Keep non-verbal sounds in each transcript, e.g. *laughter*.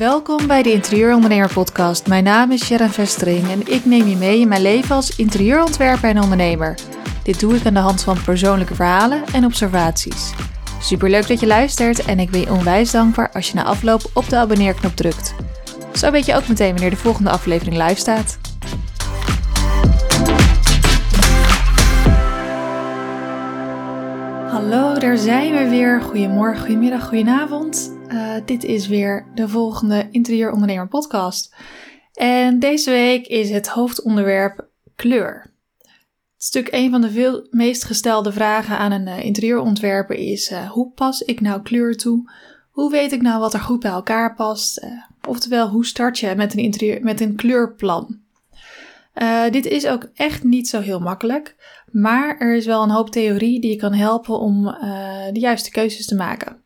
Welkom bij de Interieurondernemer Podcast. Mijn naam is Sharon Vestering en ik neem je mee in mijn leven als interieurontwerper en ondernemer. Dit doe ik aan de hand van persoonlijke verhalen en observaties. Superleuk dat je luistert en ik ben je onwijs dankbaar als je na afloop op de abonneerknop drukt. Zo weet je ook meteen wanneer de volgende aflevering live staat. Hallo, daar zijn we weer. Goedemorgen, goedemiddag, goedenavond. Uh, dit is weer de volgende Interieurondernemer podcast. En deze week is het hoofdonderwerp kleur. Het stuk een van de veel meest gestelde vragen aan een uh, interieurontwerper is: uh, hoe pas ik nou kleur toe? Hoe weet ik nou wat er goed bij elkaar past? oftewel, hoe start je met een, interieur, met een kleurplan? dit is ook echt niet zo heel makkelijk. Maar er is wel een hoop theorie die je kan helpen om de juiste keuzes te maken.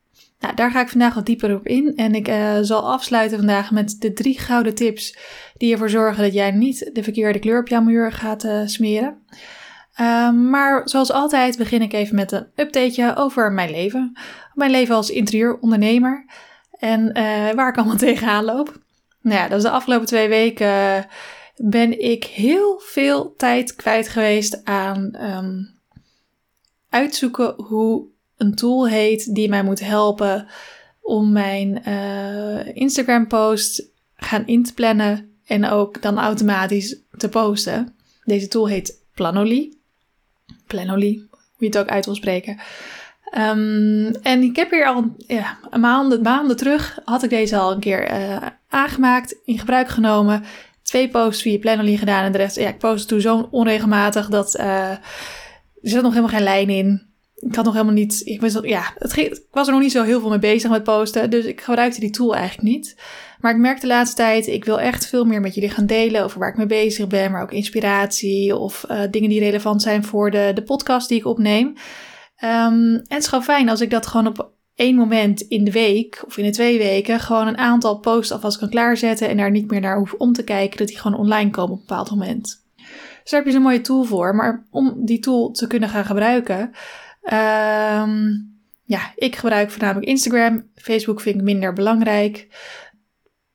Nou, daar ga ik vandaag wat dieper op in. En ik uh, zal afsluiten vandaag met de drie gouden tips die ervoor zorgen dat jij niet de verkeerde kleur op jouw muur gaat uh, smeren. maar zoals altijd begin ik even met een updateje over mijn leven. Mijn leven als interieurondernemer. En waar ik allemaal *laughs* tegenaan loop. Nou ja, dat is de afgelopen twee weken ben ik heel veel tijd kwijt geweest aan um, uitzoeken hoe een tool heet die mij moet helpen om mijn uh, Instagram post gaan in te plannen en ook dan automatisch te posten. Deze tool heet Planoly. Planoly, hoe je het ook uit wil spreken. Um, en ik heb hier al ja, een maanden, maanden terug had ik deze al een keer uh, aangemaakt, in gebruik genomen twee posts via Planoly gedaan en de rest, ja, ik post toen zo onregelmatig dat uh, er zat nog helemaal geen lijn in. Ik had nog helemaal niet, ik was, ja, het ik was er nog niet zo heel veel mee bezig met posten, dus ik gebruikte die tool eigenlijk niet. Maar ik merk de laatste tijd, ik wil echt veel meer met jullie gaan delen over waar ik mee bezig ben, maar ook inspiratie of uh, dingen die relevant zijn voor de, de podcast die ik opneem. Um, en het is gewoon fijn als ik dat gewoon op één moment in de week of in de twee weken gewoon een aantal posts alvast kan klaarzetten en daar niet meer naar hoef om te kijken, dat die gewoon online komen op een bepaald moment. Dus daar heb je zo'n mooie tool voor. Maar om die tool te kunnen gaan gebruiken, um, ja, ik gebruik voornamelijk Instagram. Facebook vind ik minder belangrijk.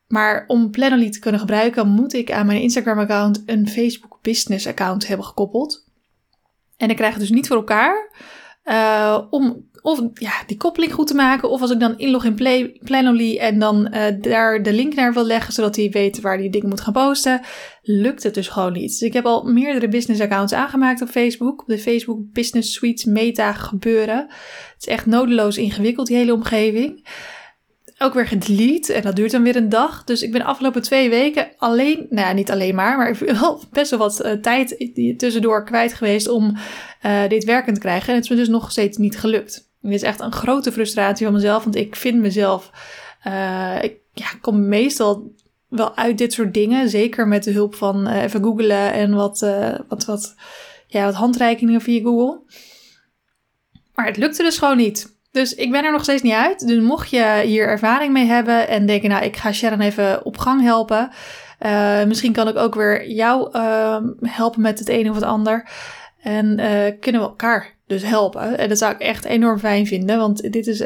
Maar om Planoly te kunnen gebruiken, moet ik aan mijn Instagram-account een Facebook Business account hebben gekoppeld. En ik krijg het dus niet voor elkaar uh, om of ja, die koppeling goed te maken. Of als ik dan inlog in Play, Planoly en dan uh, daar de link naar wil leggen, zodat hij weet waar hij dingen moet gaan posten, lukt het dus gewoon niet. Dus ik heb al meerdere business accounts aangemaakt op Facebook. Op de Facebook Business Suite meta gebeuren. Het is echt nodeloos ingewikkeld, die hele omgeving ook weer gedelete. En dat duurt dan weer een dag. Dus ik ben afgelopen twee weken alleen, nou ja, niet alleen maar, maar wel *laughs* best wel wat uh, tijd tussendoor kwijt geweest om dit werkend te krijgen. En het is me dus nog steeds niet gelukt. Dit is echt een grote frustratie van mezelf, want ik vind mezelf, uh, ik ja, kom meestal wel uit dit soort dingen. Zeker met de hulp van even googlen en wat, wat, wat, ja, wat handreikingen via Google. Maar het lukte dus gewoon niet. Dus ik ben er nog steeds niet uit. Dus mocht je hier ervaring mee hebben en denken, nou, ik ga Sharon even op gang helpen. Uh, misschien kan ik ook weer jou uh, helpen met het een of het ander. En uh, kunnen we elkaar dus helpen. En dat zou ik echt enorm fijn vinden. Want dit is,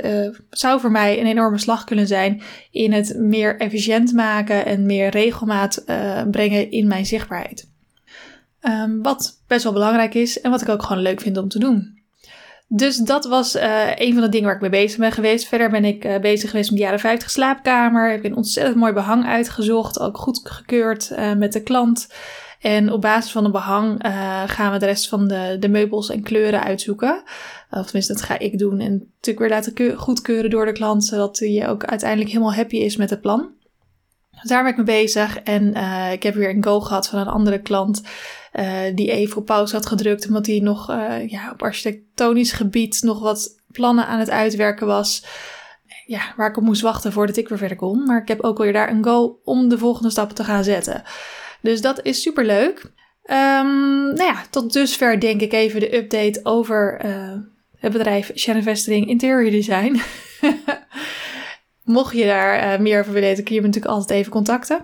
zou voor mij een enorme slag kunnen zijn in het meer efficiënt maken en meer regelmaat brengen in mijn zichtbaarheid. Um, wat best wel belangrijk is en wat ik ook gewoon leuk vind om te doen. Dus dat was uh, een van de dingen waar ik mee bezig ben geweest. Verder ben ik bezig geweest met de jaren 50 slaapkamer. Ik heb een ontzettend mooi behang uitgezocht, ook goed gekeurd met de klant. En op basis van het behang gaan we de rest van de, de meubels en kleuren uitzoeken. Of tenminste, dat ga ik doen. En natuurlijk weer laten goedkeuren door de klant, zodat hij ook uiteindelijk helemaal happy is met het plan. Dus daar ben ik mee bezig. En ik heb weer een go gehad van een andere klant. Die even op pauze had gedrukt. Omdat hij nog ja, op architectonisch gebied nog wat plannen aan het uitwerken was. Ja, waar ik op moest wachten voordat ik weer verder kon. Maar ik heb ook weer daar een go om de volgende stappen te gaan zetten. Dus dat is super leuk. Um, nou ja, tot dusver denk ik even de update over uh, het bedrijf Shannon Vestering Interior Design. *laughs* Mocht je daar meer over willen weten, kun je me natuurlijk altijd even contacten.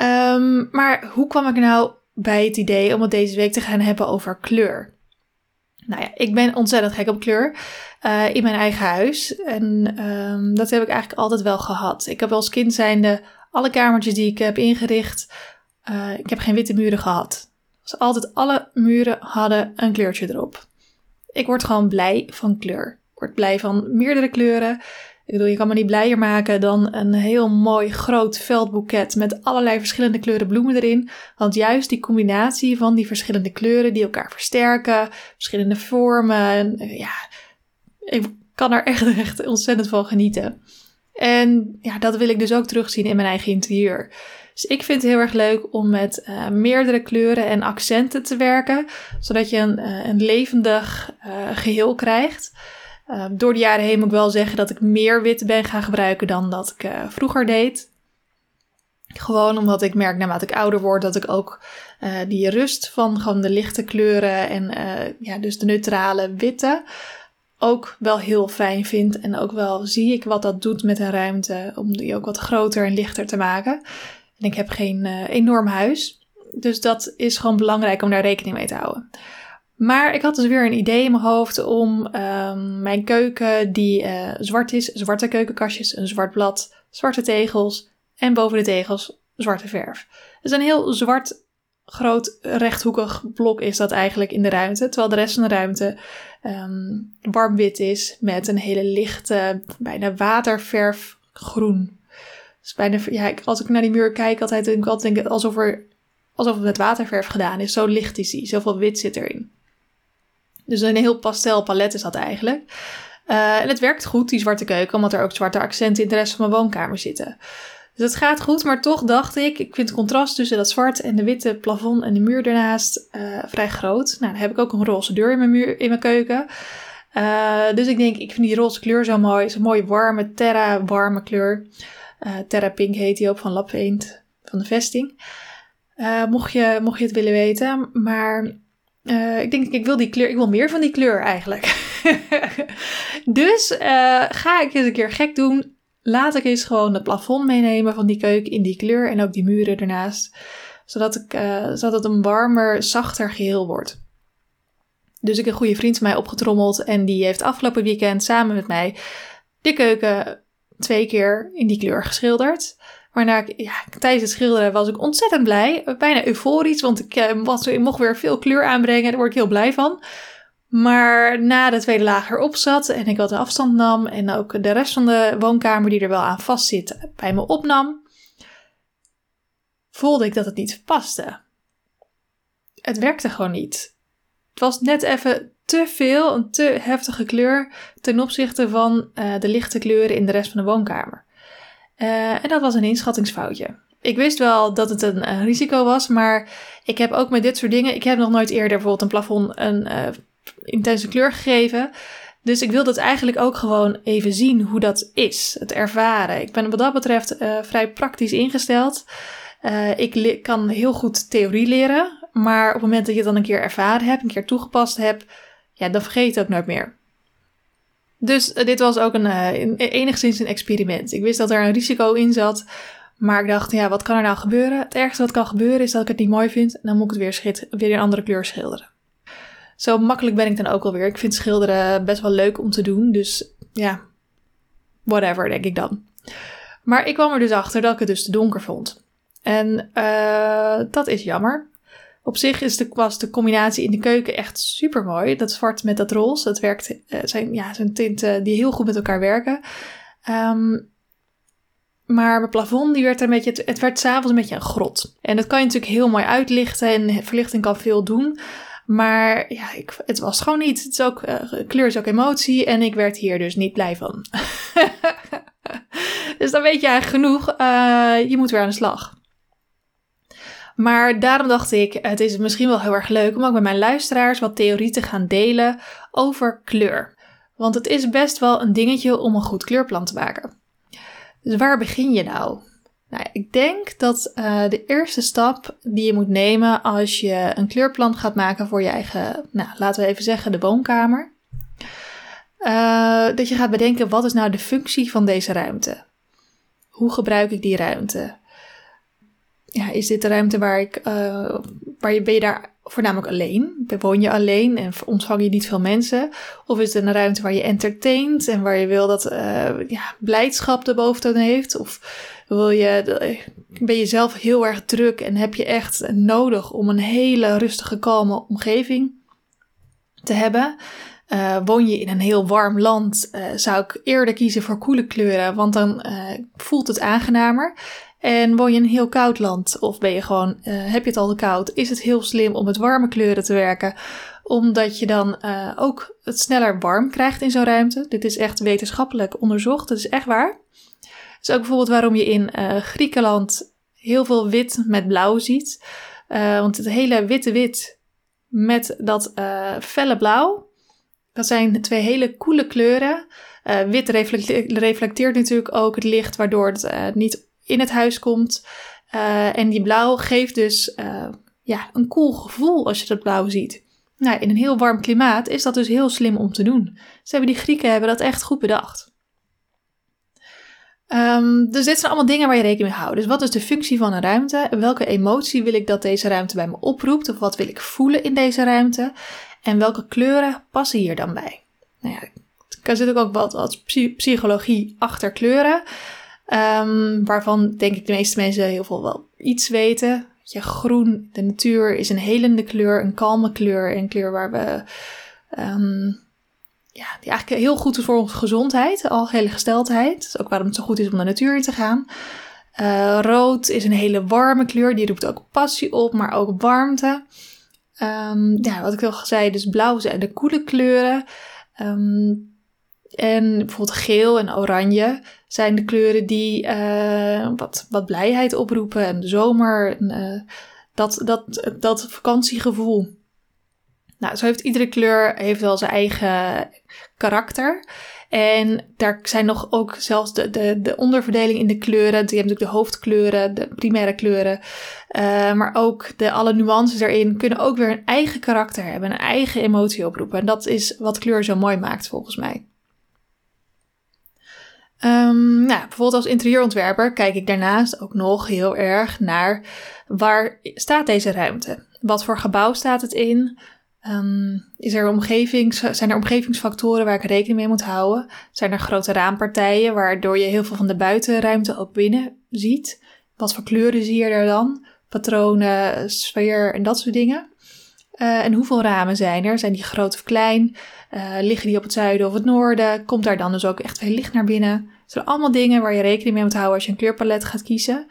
Um, maar hoe kwam ik nou bij het idee om het deze week te gaan hebben over kleur. Nou ja, ik ben ontzettend gek op kleur uh, in mijn eigen huis. En um, dat heb ik eigenlijk altijd wel gehad. Ik heb als kind zijnde alle kamertjes die ik heb ingericht, uh, ik heb geen witte muren gehad. Dus altijd alle muren hadden een kleurtje erop. Ik word gewoon blij van kleur. Ik word blij van meerdere kleuren. Ik bedoel, je kan me niet blijer maken dan een heel mooi groot veldboeket met allerlei verschillende kleuren bloemen erin. Want juist die combinatie van die verschillende kleuren die elkaar versterken, verschillende vormen, ja, ik kan er echt, *laughs* echt ontzettend van genieten. En ja, dat wil ik dus ook terugzien in mijn eigen interieur. Dus ik vind het heel erg leuk om met uh, meerdere kleuren en accenten te werken, zodat je een, uh, een levendig uh, geheel krijgt. door de jaren heen moet ik wel zeggen dat ik meer wit ben gaan gebruiken dan dat ik vroeger deed. Gewoon omdat ik merk naarmate ik ouder word dat ik ook die rust van gewoon de lichte kleuren en ja, dus de neutrale witte ook wel heel fijn vind. En ook wel zie ik wat dat doet met een ruimte om die ook wat groter en lichter te maken. En ik heb geen uh, enorm huis. Dus dat is gewoon belangrijk om daar rekening mee te houden. Maar ik had dus weer een idee in mijn hoofd om um, mijn keuken, die uh, zwart is, zwarte keukenkastjes, een zwart blad, zwarte tegels en boven de tegels zwarte verf. Dus een heel zwart, groot, rechthoekig blok is dat eigenlijk in de ruimte. Terwijl de rest van de ruimte um, warm wit is met een hele lichte, bijna waterverfgroen is bijna, ja, als ik naar die muur kijk, altijd denk ik altijd alsof, er, alsof het met waterverf gedaan is. Zo licht is die, zoveel wit zit erin. Dus een heel pastel palet is dat eigenlijk. Uh, en het werkt goed, die zwarte keuken, omdat er ook zwarte accenten in de rest van mijn woonkamer zitten. Dus het gaat goed, maar toch dacht ik, ik vind het contrast tussen dat zwart en de witte plafond en de muur ernaast uh, vrij groot. Nou, dan heb ik ook een roze deur in mijn, muur, in mijn keuken. Uh, dus ik denk, ik vind die roze kleur zo mooi. Een mooie warme, terra warme kleur. Uh, Terra Pink heet die ook van Lapveend van de vesting. Mocht, je, mocht je het willen weten. Maar ik denk, ik wil die kleur, ik wil meer van die kleur eigenlijk. *laughs* dus ga ik eens een keer gek doen. Laat ik eens gewoon het plafond meenemen van die keuken in die kleur en ook die muren ernaast. Zodat, ik, zodat het een warmer, zachter geheel wordt. Dus ik heb een goede vriend van mij opgetrommeld en die heeft afgelopen weekend samen met mij de keuken twee keer in die kleur geschilderd. Waarna ik, ja, tijdens het schilderen was ik ontzettend blij. Bijna euforisch, want ik, eh, ik mocht weer veel kleur aanbrengen. Daar word ik heel blij van. Maar na de tweede laag erop zat en ik wat afstand nam en ook de rest van de woonkamer die er wel aan vast zit bij me opnam, voelde ik dat het niet paste. Het werkte gewoon niet. Het was net even te veel, een te heftige kleur ten opzichte van uh, de lichte kleuren in de rest van de woonkamer. Uh, en dat was een inschattingsfoutje. Ik wist wel dat het een, een, risico was, maar ik heb ook met dit soort dingen. Ik heb nog nooit eerder bijvoorbeeld een plafond een intense kleur gegeven. Dus ik wilde het eigenlijk ook gewoon even zien hoe dat is, het ervaren. Ik ben wat dat betreft vrij praktisch ingesteld. ik kan heel goed theorie leren, maar op het moment dat je het dan een keer ervaren hebt, een keer toegepast hebt, ja, dan vergeet je het ook nooit meer. Dus uh, dit was ook een, uh, enigszins een experiment. Ik wist dat er een risico in zat. Maar ik dacht, ja, wat kan er nou gebeuren? Het ergste wat kan gebeuren is dat ik het niet mooi vind. En dan moet ik het weer, weer een andere kleur schilderen. Zo makkelijk ben ik dan ook alweer. Ik vind schilderen best wel leuk om te doen. Dus ja, whatever, denk ik dan. Maar ik kwam er dus achter dat ik het dus te donker vond. En uh, dat is jammer. Op zich is de, was de combinatie in de keuken echt super mooi. Dat zwart met dat roze, dat werkt, uh, zijn, ja, tinten die heel goed met elkaar werken. Um, maar mijn plafond, die werd een beetje, het, het werd s'avonds een beetje een grot. En dat kan je natuurlijk heel mooi uitlichten en verlichting kan veel doen. Maar ja, ik, het was gewoon niet. Het is ook, uh, kleur is ook emotie en ik werd hier dus niet blij van. *laughs* dus dan weet je eigenlijk genoeg, uh, je moet weer aan de slag. Maar daarom dacht ik, het is misschien wel heel erg leuk om ook met mijn luisteraars wat theorie te gaan delen over kleur. Want het is best wel een dingetje om een goed kleurplan te maken. Dus waar begin je nou? Nou, ik denk dat uh, de eerste stap die je moet nemen als je een kleurplan gaat maken voor je eigen, nou, laten we even zeggen, de woonkamer. Uh, dat je gaat bedenken, wat is nou de functie van deze ruimte? Hoe gebruik ik die ruimte? ja, is dit de ruimte waar ik, uh, waar je, ben je daar voornamelijk alleen? Woon je alleen en ontvang je niet veel mensen? Of is het een ruimte waar je entertaint en waar je wil dat ja, blijdschap de boventoon heeft? Of wil je, ben je zelf heel erg druk en heb je echt nodig om een hele rustige, kalme omgeving te hebben? Uh, woon je in een heel warm land, uh, zou ik eerder kiezen voor koele kleuren, want dan uh, voelt het aangenamer. En woon je in een heel koud land of ben je gewoon, heb je het al koud, is het heel slim om met warme kleuren te werken, omdat je dan ook het sneller warm krijgt in zo'n ruimte. Dit is echt wetenschappelijk onderzocht, dat is echt waar. Is ook bijvoorbeeld waarom je in Griekenland heel veel wit met blauw ziet. want het hele witte wit met dat felle blauw, dat zijn twee hele coole kleuren. Wit reflecteert, natuurlijk ook het licht, waardoor het niet in het huis komt. En die blauw geeft dus ja, een cool gevoel als je dat blauw ziet. Nou, in een heel warm klimaat is dat dus heel slim om te doen. Ze hebben die Grieken hebben dat echt goed bedacht. Um, dus dit zijn allemaal dingen waar je rekening mee houdt. Dus wat is de functie van een ruimte? Welke emotie wil ik dat deze ruimte bij me oproept? Of wat wil ik voelen in deze ruimte? En welke kleuren passen hier dan bij? Nou ja, er zit ook wat, wat psychologie achter kleuren. Um, waarvan denk ik de meeste mensen heel veel wel iets weten. Je, groen, de natuur is een helende kleur, een kalme kleur. Een kleur waar we, um, ja, die eigenlijk heel goed is voor onze gezondheid, algehele gesteldheid. Ook waarom het zo goed is om naar de natuur in te gaan. Uh, rood is een hele warme kleur, die roept ook passie op, maar ook warmte. Um, ja, wat ik al zei, dus blauw zijn de koele kleuren. Um, en bijvoorbeeld geel en oranje zijn de kleuren die uh, wat, wat blijheid oproepen. En de zomer, en, uh, dat, dat, dat vakantiegevoel. Nou, zo heeft iedere kleur heeft wel zijn eigen karakter. En daar zijn nog ook zelfs de, de, de onderverdeling in de kleuren. Je hebt natuurlijk de hoofdkleuren, de primaire kleuren. Uh, maar ook de, alle nuances erin kunnen ook weer een eigen karakter hebben. Een eigen emotie oproepen. En dat is wat kleur zo mooi maakt volgens mij. Um, nou, bijvoorbeeld als interieurontwerper kijk ik daarnaast ook nog heel erg naar waar staat deze ruimte? Wat voor gebouw staat het in? Um, is er omgevings, zijn er omgevingsfactoren waar ik rekening mee moet houden? Zijn er grote raampartijen waardoor je heel veel van de buitenruimte ook binnen ziet? Wat voor kleuren zie je er dan? Patronen, sfeer en dat soort dingen. Uh, en hoeveel ramen zijn er? Zijn die groot of klein? Uh, liggen die op het zuiden of het noorden? Komt daar dan dus ook echt veel licht naar binnen? Dat zijn allemaal dingen waar je rekening mee moet houden als je een kleurpalet gaat kiezen.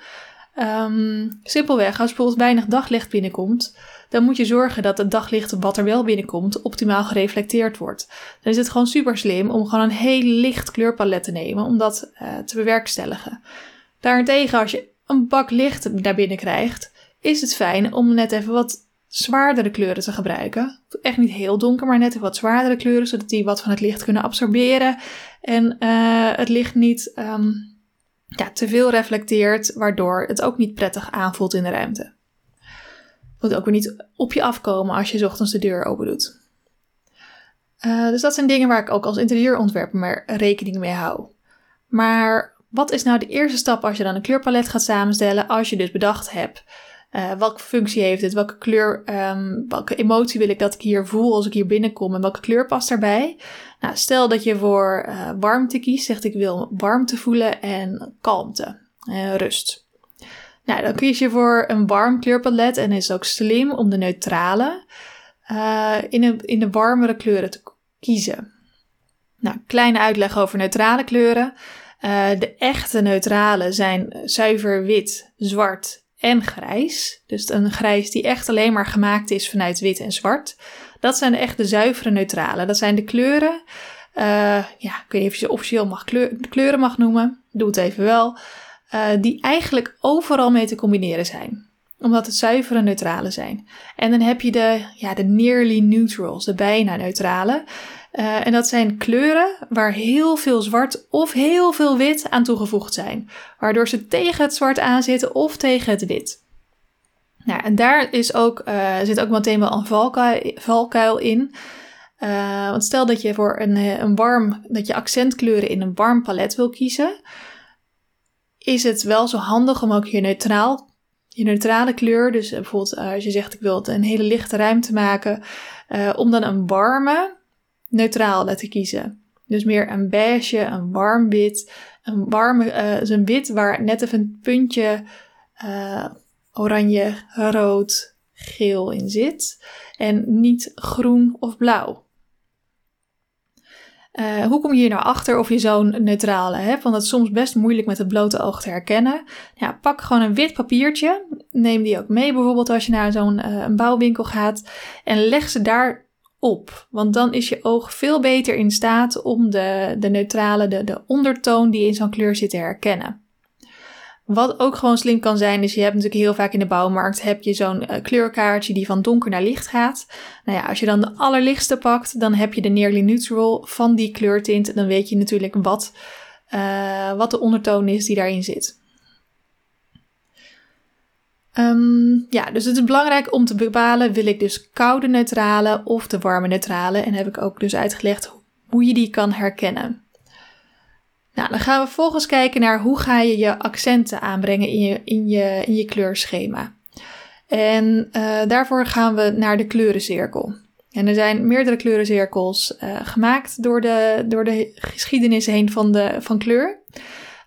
Um, simpelweg, als bijvoorbeeld weinig daglicht binnenkomt, dan moet je zorgen dat het daglicht wat er wel binnenkomt optimaal gereflecteerd wordt. Dan is het gewoon super slim om gewoon een heel licht kleurpalet te nemen om dat uh, te bewerkstelligen. Daarentegen, als je een bak licht naar binnen krijgt, is het fijn om net even wat zwaardere kleuren te gebruiken. Echt niet heel donker, maar net even wat zwaardere kleuren, zodat die wat van het licht kunnen absorberen en uh, het licht niet um, ja, te veel reflecteert, waardoor het ook niet prettig aanvoelt in de ruimte moet ook weer niet op je afkomen als je ochtends de deur open doet. Uh, dus dat zijn dingen waar ik ook als interieurontwerper maar rekening mee hou. Maar wat is nou de eerste stap als je dan een kleurpalet gaat samenstellen? Als je dus bedacht hebt, uh, welke functie heeft het? Welke kleur, um, welke emotie wil ik dat ik hier voel als ik hier binnenkom? En welke kleur past daarbij? Nou, stel dat je voor uh, warmte kiest, zegt ik wil warmte voelen en kalmte en rust. Nou, dan kies je voor een warm kleurpalet en is ook slim om de neutrale uh, in, in de warmere kleuren te kiezen. Nou, kleine uitleg over neutrale kleuren. Uh, de echte neutrale zijn zuiver wit, zwart en grijs. Dus een grijs die echt alleen maar gemaakt is vanuit wit en zwart. Dat zijn de echte zuivere neutrale. Dat zijn de kleuren. Uh, ja, ik weet niet of je ze officieel mag kleur, kleuren mag noemen. Doe het even wel. Uh, die eigenlijk overal mee te combineren zijn. Omdat het zuivere neutrale zijn. En dan heb je de, ja, de nearly neutrals, de bijna neutrale. Uh, en dat zijn kleuren waar heel veel zwart of heel veel wit aan toegevoegd zijn. Waardoor ze tegen het zwart aanzitten of tegen het wit. Nou, en daar is ook, uh, zit ook meteen wel een valkuil, in. Uh, want stel dat je voor een, een warm, dat je accentkleuren in een warm palet wil kiezen is het wel zo handig om ook je neutraal neutrale kleur. Dus bijvoorbeeld als je zegt ik wil een hele lichte ruimte maken, om dan een warme neutraal te kiezen. Dus meer een beige, een warm wit, een warme, uh, een wit waar net even een puntje uh, oranje, rood, geel in zit. En niet groen of blauw. Uh, hoe kom je hier nou achter of je zo'n neutrale hebt? Want dat is soms best moeilijk met het blote oog te herkennen. Ja, pak gewoon een wit papiertje. Neem die ook mee bijvoorbeeld als je naar zo'n uh, een bouwwinkel gaat. En leg ze daar op. Want dan is je oog veel beter in staat om de, de neutrale, de, de ondertoon die in zo'n kleur zit te herkennen. Wat ook gewoon slim kan zijn, is je hebt natuurlijk heel vaak in de bouwmarkt heb je zo'n uh, kleurkaartje die van donker naar licht gaat. Nou ja, als je dan de allerlichtste pakt, dan heb je de nearly neutral van die kleurtint. Dan weet je natuurlijk wat, uh, wat de ondertoon is die daarin zit. Um, ja, dus het is belangrijk om te bepalen, wil ik dus koude neutrale of de warme neutrale? En heb ik ook dus uitgelegd hoe je die kan herkennen. Nou, dan gaan we vervolgens kijken naar hoe ga je je accenten aanbrengen in je, in je, in je kleurschema. En uh, daarvoor gaan we naar de kleurencirkel. En er zijn meerdere kleurencirkels uh, gemaakt door de, door de geschiedenis heen van, de, van kleur.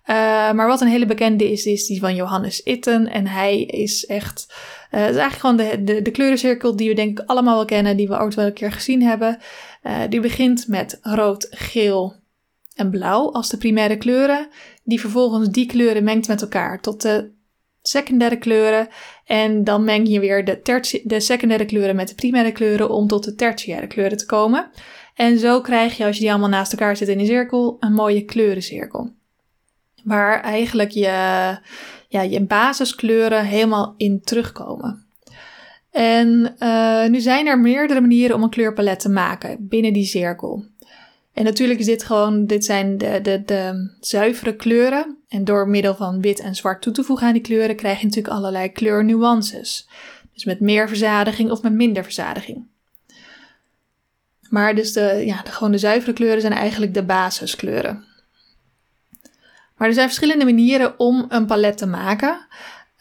Uh, maar wat een hele bekende is, is die van Johannes Itten. En hij is echt. Uh, het is eigenlijk gewoon de, de, kleurencirkel die we denk ik allemaal wel kennen, die we ooit wel een keer gezien hebben. Uh, die begint met rood, geel en blauw als de primaire kleuren. Die vervolgens die kleuren mengt met elkaar tot de secundaire kleuren. En dan meng je weer de, de secundaire kleuren met de primaire kleuren om tot de tertiaire kleuren te komen. En zo krijg je, als je die allemaal naast elkaar zet in een cirkel, een mooie kleurencirkel waar eigenlijk je, ja, je basiskleuren helemaal in terugkomen. En uh, nu zijn er meerdere manieren om een kleurpalet te maken binnen die cirkel. En natuurlijk is dit gewoon, dit zijn de, de, de zuivere kleuren. En door middel van wit en zwart toe te voegen aan die kleuren krijg je natuurlijk allerlei kleurnuances. Dus met meer verzadiging of met minder verzadiging. Maar dus de, ja, de, gewoon de zuivere kleuren zijn eigenlijk de basiskleuren. Maar er zijn verschillende manieren om een palet te maken.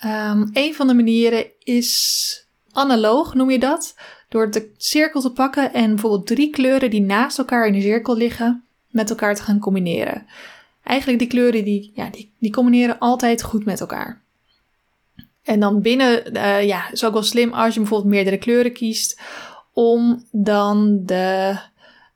Um, een van de manieren is analoog, noem je dat. Door de cirkel te pakken en bijvoorbeeld drie kleuren die naast elkaar in de cirkel liggen, met elkaar te gaan combineren. Eigenlijk die kleuren die, ja, die, die combineren altijd goed met elkaar. En dan binnen, uh, ja, is ook wel slim als je bijvoorbeeld meerdere kleuren kiest, om dan de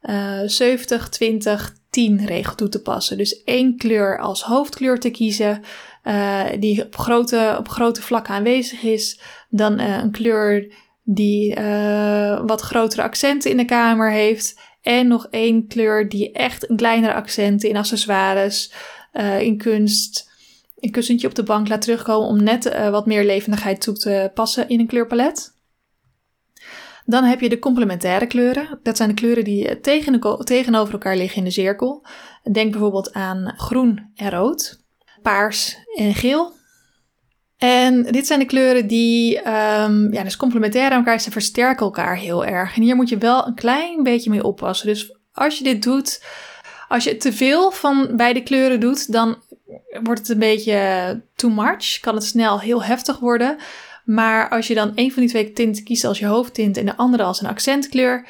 uh, 70, 20, 10 regel toe te passen. Dus één kleur als hoofdkleur te kiezen, uh, die op grote, op grote vlakken aanwezig is. Dan uh, een kleur die uh, wat grotere accenten in de kamer heeft. En nog één kleur die echt een kleinere accenten in accessoires, in kunst, een kussentje op de bank laat terugkomen om net wat meer levendigheid toe te passen in een kleurpalet. Dan heb je de complementaire kleuren. Dat zijn de kleuren die eh, tegen tegenover elkaar liggen in de cirkel. Denk bijvoorbeeld aan groen en rood, paars en geel. En dit zijn de kleuren die um, ja, dus complementair aan elkaar Ze versterken elkaar heel erg. En hier moet je wel een klein beetje mee oppassen. Dus als je dit doet, als je te veel van beide kleuren doet, dan wordt het een beetje too much. Kan het snel heel heftig worden. Maar als je dan een van die twee tinten kiest als je hoofdtint en de andere als een accentkleur,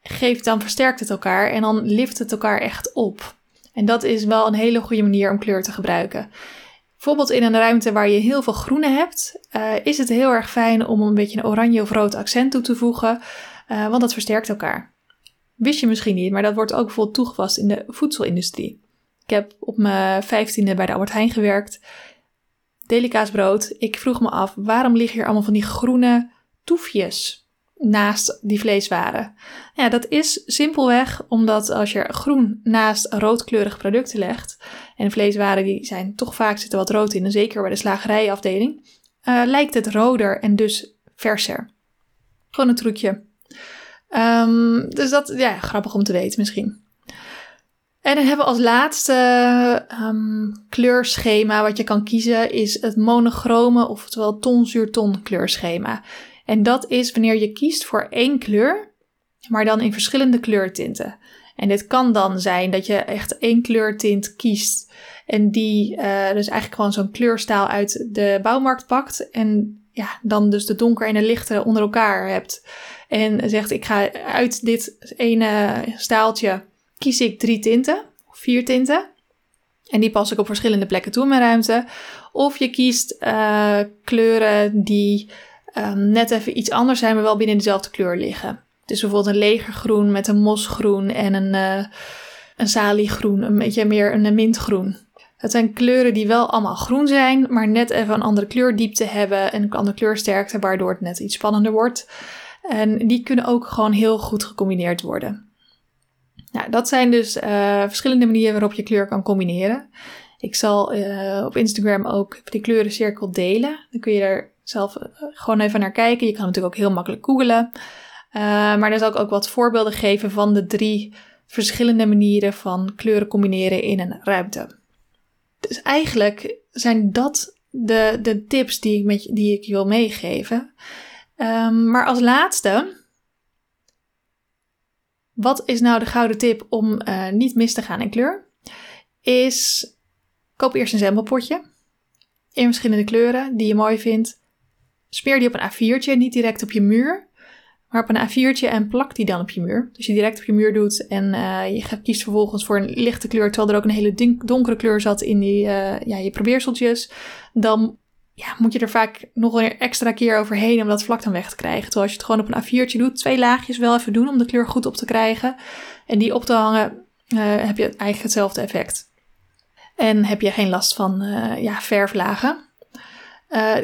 geeft dan versterkt het elkaar en dan lift het elkaar echt op. En dat is wel een hele goede manier om kleur te gebruiken. Bijvoorbeeld in een ruimte waar je heel veel groene hebt, uh, is het heel erg fijn om een beetje een oranje of rood accent toe te voegen, uh, want dat versterkt elkaar. Wist je misschien niet, maar dat wordt ook bijvoorbeeld toegepast in de voedselindustrie. Ik heb op mijn vijftiende bij de Albert Heijn gewerkt brood. Ik vroeg me af, waarom liggen hier allemaal van die groene toefjes naast die vleeswaren? Ja, dat is simpelweg omdat als je groen naast roodkleurige producten legt, en vleeswaren die zijn toch vaak zitten wat rood in, en zeker bij de slagerijafdeling, uh, lijkt het roder en dus verser. Gewoon een trucje. Um, dus dat, ja, grappig om te weten misschien. En dan hebben we als laatste um, kleurschema wat je kan kiezen, is het monochrome, oftewel ton-zuur-ton kleurschema. En dat is wanneer je kiest voor één kleur, maar dan in verschillende kleurtinten. En dit kan dan zijn dat je echt één kleurtint kiest en die uh, dus eigenlijk gewoon zo'n kleurstaal uit de bouwmarkt pakt en ja, dan dus de donker en de lichte onder elkaar hebt. En zegt ik ga uit dit ene staaltje kies ik drie tinten, of vier tinten. En die pas ik op verschillende plekken toe in mijn ruimte. Of je kiest uh, kleuren die um, net even iets anders zijn, maar wel binnen dezelfde kleur liggen. Dus bijvoorbeeld een legergroen met een mosgroen en een, uh, een saliegroen, een beetje meer een mintgroen. Het zijn kleuren die wel allemaal groen zijn, maar net even een andere kleurdiepte hebben en een andere kleursterkte, waardoor het net iets spannender wordt. En die kunnen ook gewoon heel goed gecombineerd worden. Nou, dat zijn dus uh, verschillende manieren waarop je kleur kan combineren. Ik zal uh, op Instagram ook die kleurencirkel delen. Dan kun je er zelf uh, gewoon even naar kijken. Je kan natuurlijk ook heel makkelijk googlen. maar dan zal ik ook wat voorbeelden geven van de drie verschillende manieren van kleuren combineren in een ruimte. Dus eigenlijk zijn dat de, de tips die ik, met, die ik je wil meegeven. Um, maar als laatste, wat is nou de gouden tip om uh, niet mis te gaan in kleur? Is koop eerst een zembelpotje in verschillende kleuren die je mooi vindt. Speer die op een A4'tje, niet direct op je muur maar op een A4'tje en plak die dan op je muur. Dus je direct op je muur doet en uh, je kiest vervolgens voor een lichte kleur, terwijl er ook een hele donkere kleur zat in die, uh, ja, je probeerseltjes. Dan ja, moet je er vaak nog een extra keer overheen om dat vlak dan weg te krijgen. Terwijl als je het gewoon op een A4'tje doet, twee laagjes wel even doen om de kleur goed op te krijgen. En die op te hangen, uh, heb je eigenlijk hetzelfde effect. En heb je geen last van ja, verflagen.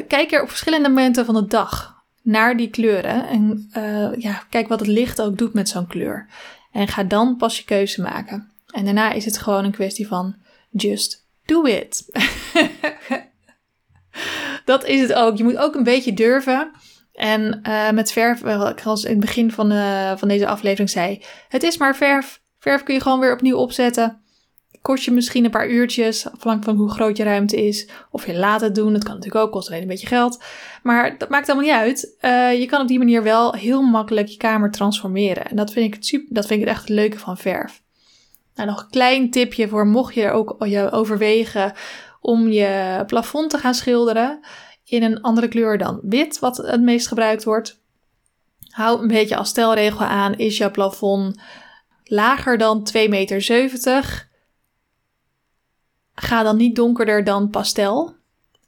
kijk er op verschillende momenten van de dag naar die kleuren. En uh, ja, kijk wat het licht ook doet met zo'n kleur. En ga dan pas je keuze maken. En daarna is het gewoon een kwestie van just do it. *laughs* dat is het ook. Je moet ook een beetje durven. En uh, met verf, ik als in het begin van, uh, van deze aflevering zei, het is maar verf. Verf kun je gewoon weer opnieuw opzetten kost je misschien een paar uurtjes, afhankelijk van hoe groot je ruimte is. Of je laat het doen, dat kan natuurlijk ook, kost alleen een beetje geld. Maar dat maakt allemaal niet uit. Je kan op die manier wel heel makkelijk je kamer transformeren. En dat vind ik, super, dat vind ik echt het leuke van verf. Nou, nog een klein tipje voor mocht je er ook je overwegen om je plafond te gaan schilderen in een andere kleur dan wit, wat het meest gebruikt wordt. Hou een beetje als stelregel aan, is jouw plafond lager dan 2,70 meter, ga dan niet donkerder dan pastel.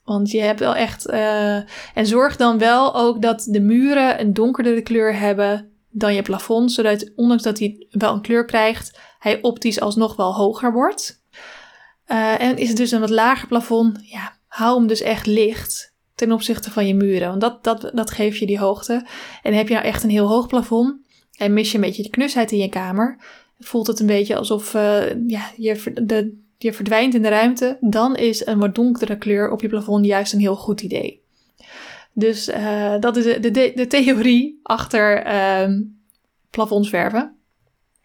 Want je hebt wel echt. Uh, en zorg dan wel ook dat de muren een donkerdere kleur hebben dan je plafond. Zodat, ondanks dat hij wel een kleur krijgt, hij optisch alsnog wel hoger wordt. Uh, en is het dus een wat lager plafond, ja, hou hem dus echt licht ten opzichte van je muren. Want dat, dat, dat geeft je die hoogte. En heb je nou echt een heel hoog plafond en mis je een beetje de knusheid in je kamer, voelt het een beetje alsof uh, ja, je, de, je verdwijnt in de ruimte, dan is een wat donkere kleur op je plafond juist een heel goed idee. Dus uh, dat is de, de, de, theorie achter uh, plafonsverven.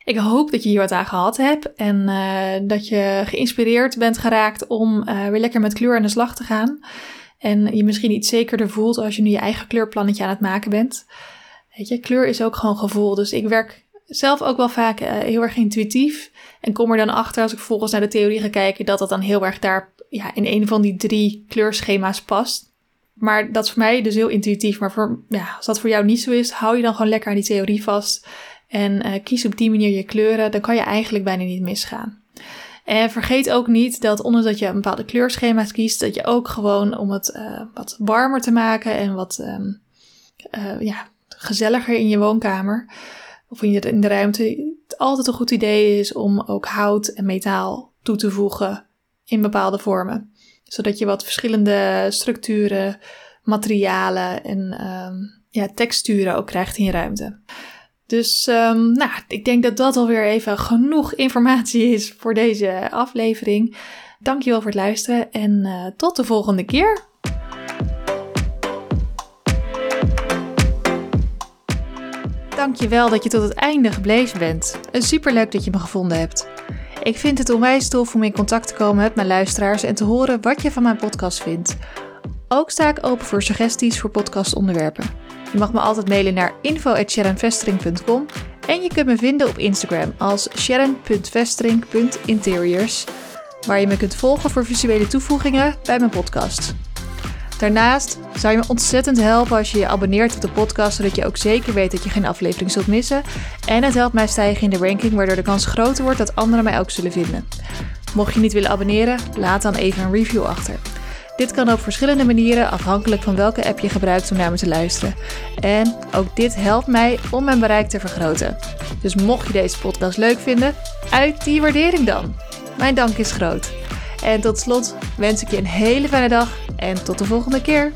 Ik hoop dat je hier wat aan gehad hebt en uh, dat je geïnspireerd bent geraakt om uh, weer lekker met kleur aan de slag te gaan. En je misschien iets zekerder voelt als je nu je eigen kleurplannetje aan het maken bent. Weet je, kleur is ook gewoon gevoel. Dus ik werk zelf ook wel vaak uh, heel erg intuïtief. En kom er dan achter, als ik vervolgens naar de theorie ga kijken, dat dat dan heel erg daar ja, in een van die drie kleurschema's past. Maar dat is voor mij dus heel intuïtief. Maar voor, ja, als dat voor jou niet zo is, hou je dan gewoon lekker aan die theorie vast. En uh, kies op die manier je kleuren. Dan kan je eigenlijk bijna niet misgaan. En vergeet ook niet dat ondanks dat je een bepaalde kleurschema's kiest, dat je ook gewoon om het uh, wat warmer te maken en wat um, ja, gezelliger in je woonkamer, of in, je, in de ruimte, altijd een goed idee is om ook hout en metaal toe te voegen in bepaalde vormen. Zodat je wat verschillende structuren, materialen en um, ja, texturen ook krijgt in je ruimte. Dus um, nou, ik denk dat dat alweer even genoeg informatie is voor deze aflevering. Dankjewel voor het luisteren en uh, tot de volgende keer. Dankjewel dat je tot het einde gebleven bent. Superleuk dat je me gevonden hebt. Ik vind het onwijs tof om in contact te komen met mijn luisteraars en te horen wat je van mijn podcast vindt. Ook sta ik open voor suggesties voor podcastonderwerpen. Je mag me altijd mailen naar info.sharonvestering.com En je kunt me vinden op Instagram als sharon.vestering.interiors, waar je me kunt volgen voor visuele toevoegingen bij mijn podcast. Daarnaast zou je me ontzettend helpen als je je abonneert op de podcast, zodat je ook zeker weet dat je geen aflevering zult missen. En het helpt mij stijgen in de ranking, waardoor de kans groter wordt dat anderen mij ook zullen vinden. Mocht je niet willen abonneren, laat dan even een review achter. Dit kan op verschillende manieren afhankelijk van welke app je gebruikt om naar me te luisteren. En ook dit helpt mij om mijn bereik te vergroten. Dus mocht je deze podcast leuk vinden, uit die waardering dan. Mijn dank is groot. En tot slot wens ik je een hele fijne dag en tot de volgende keer.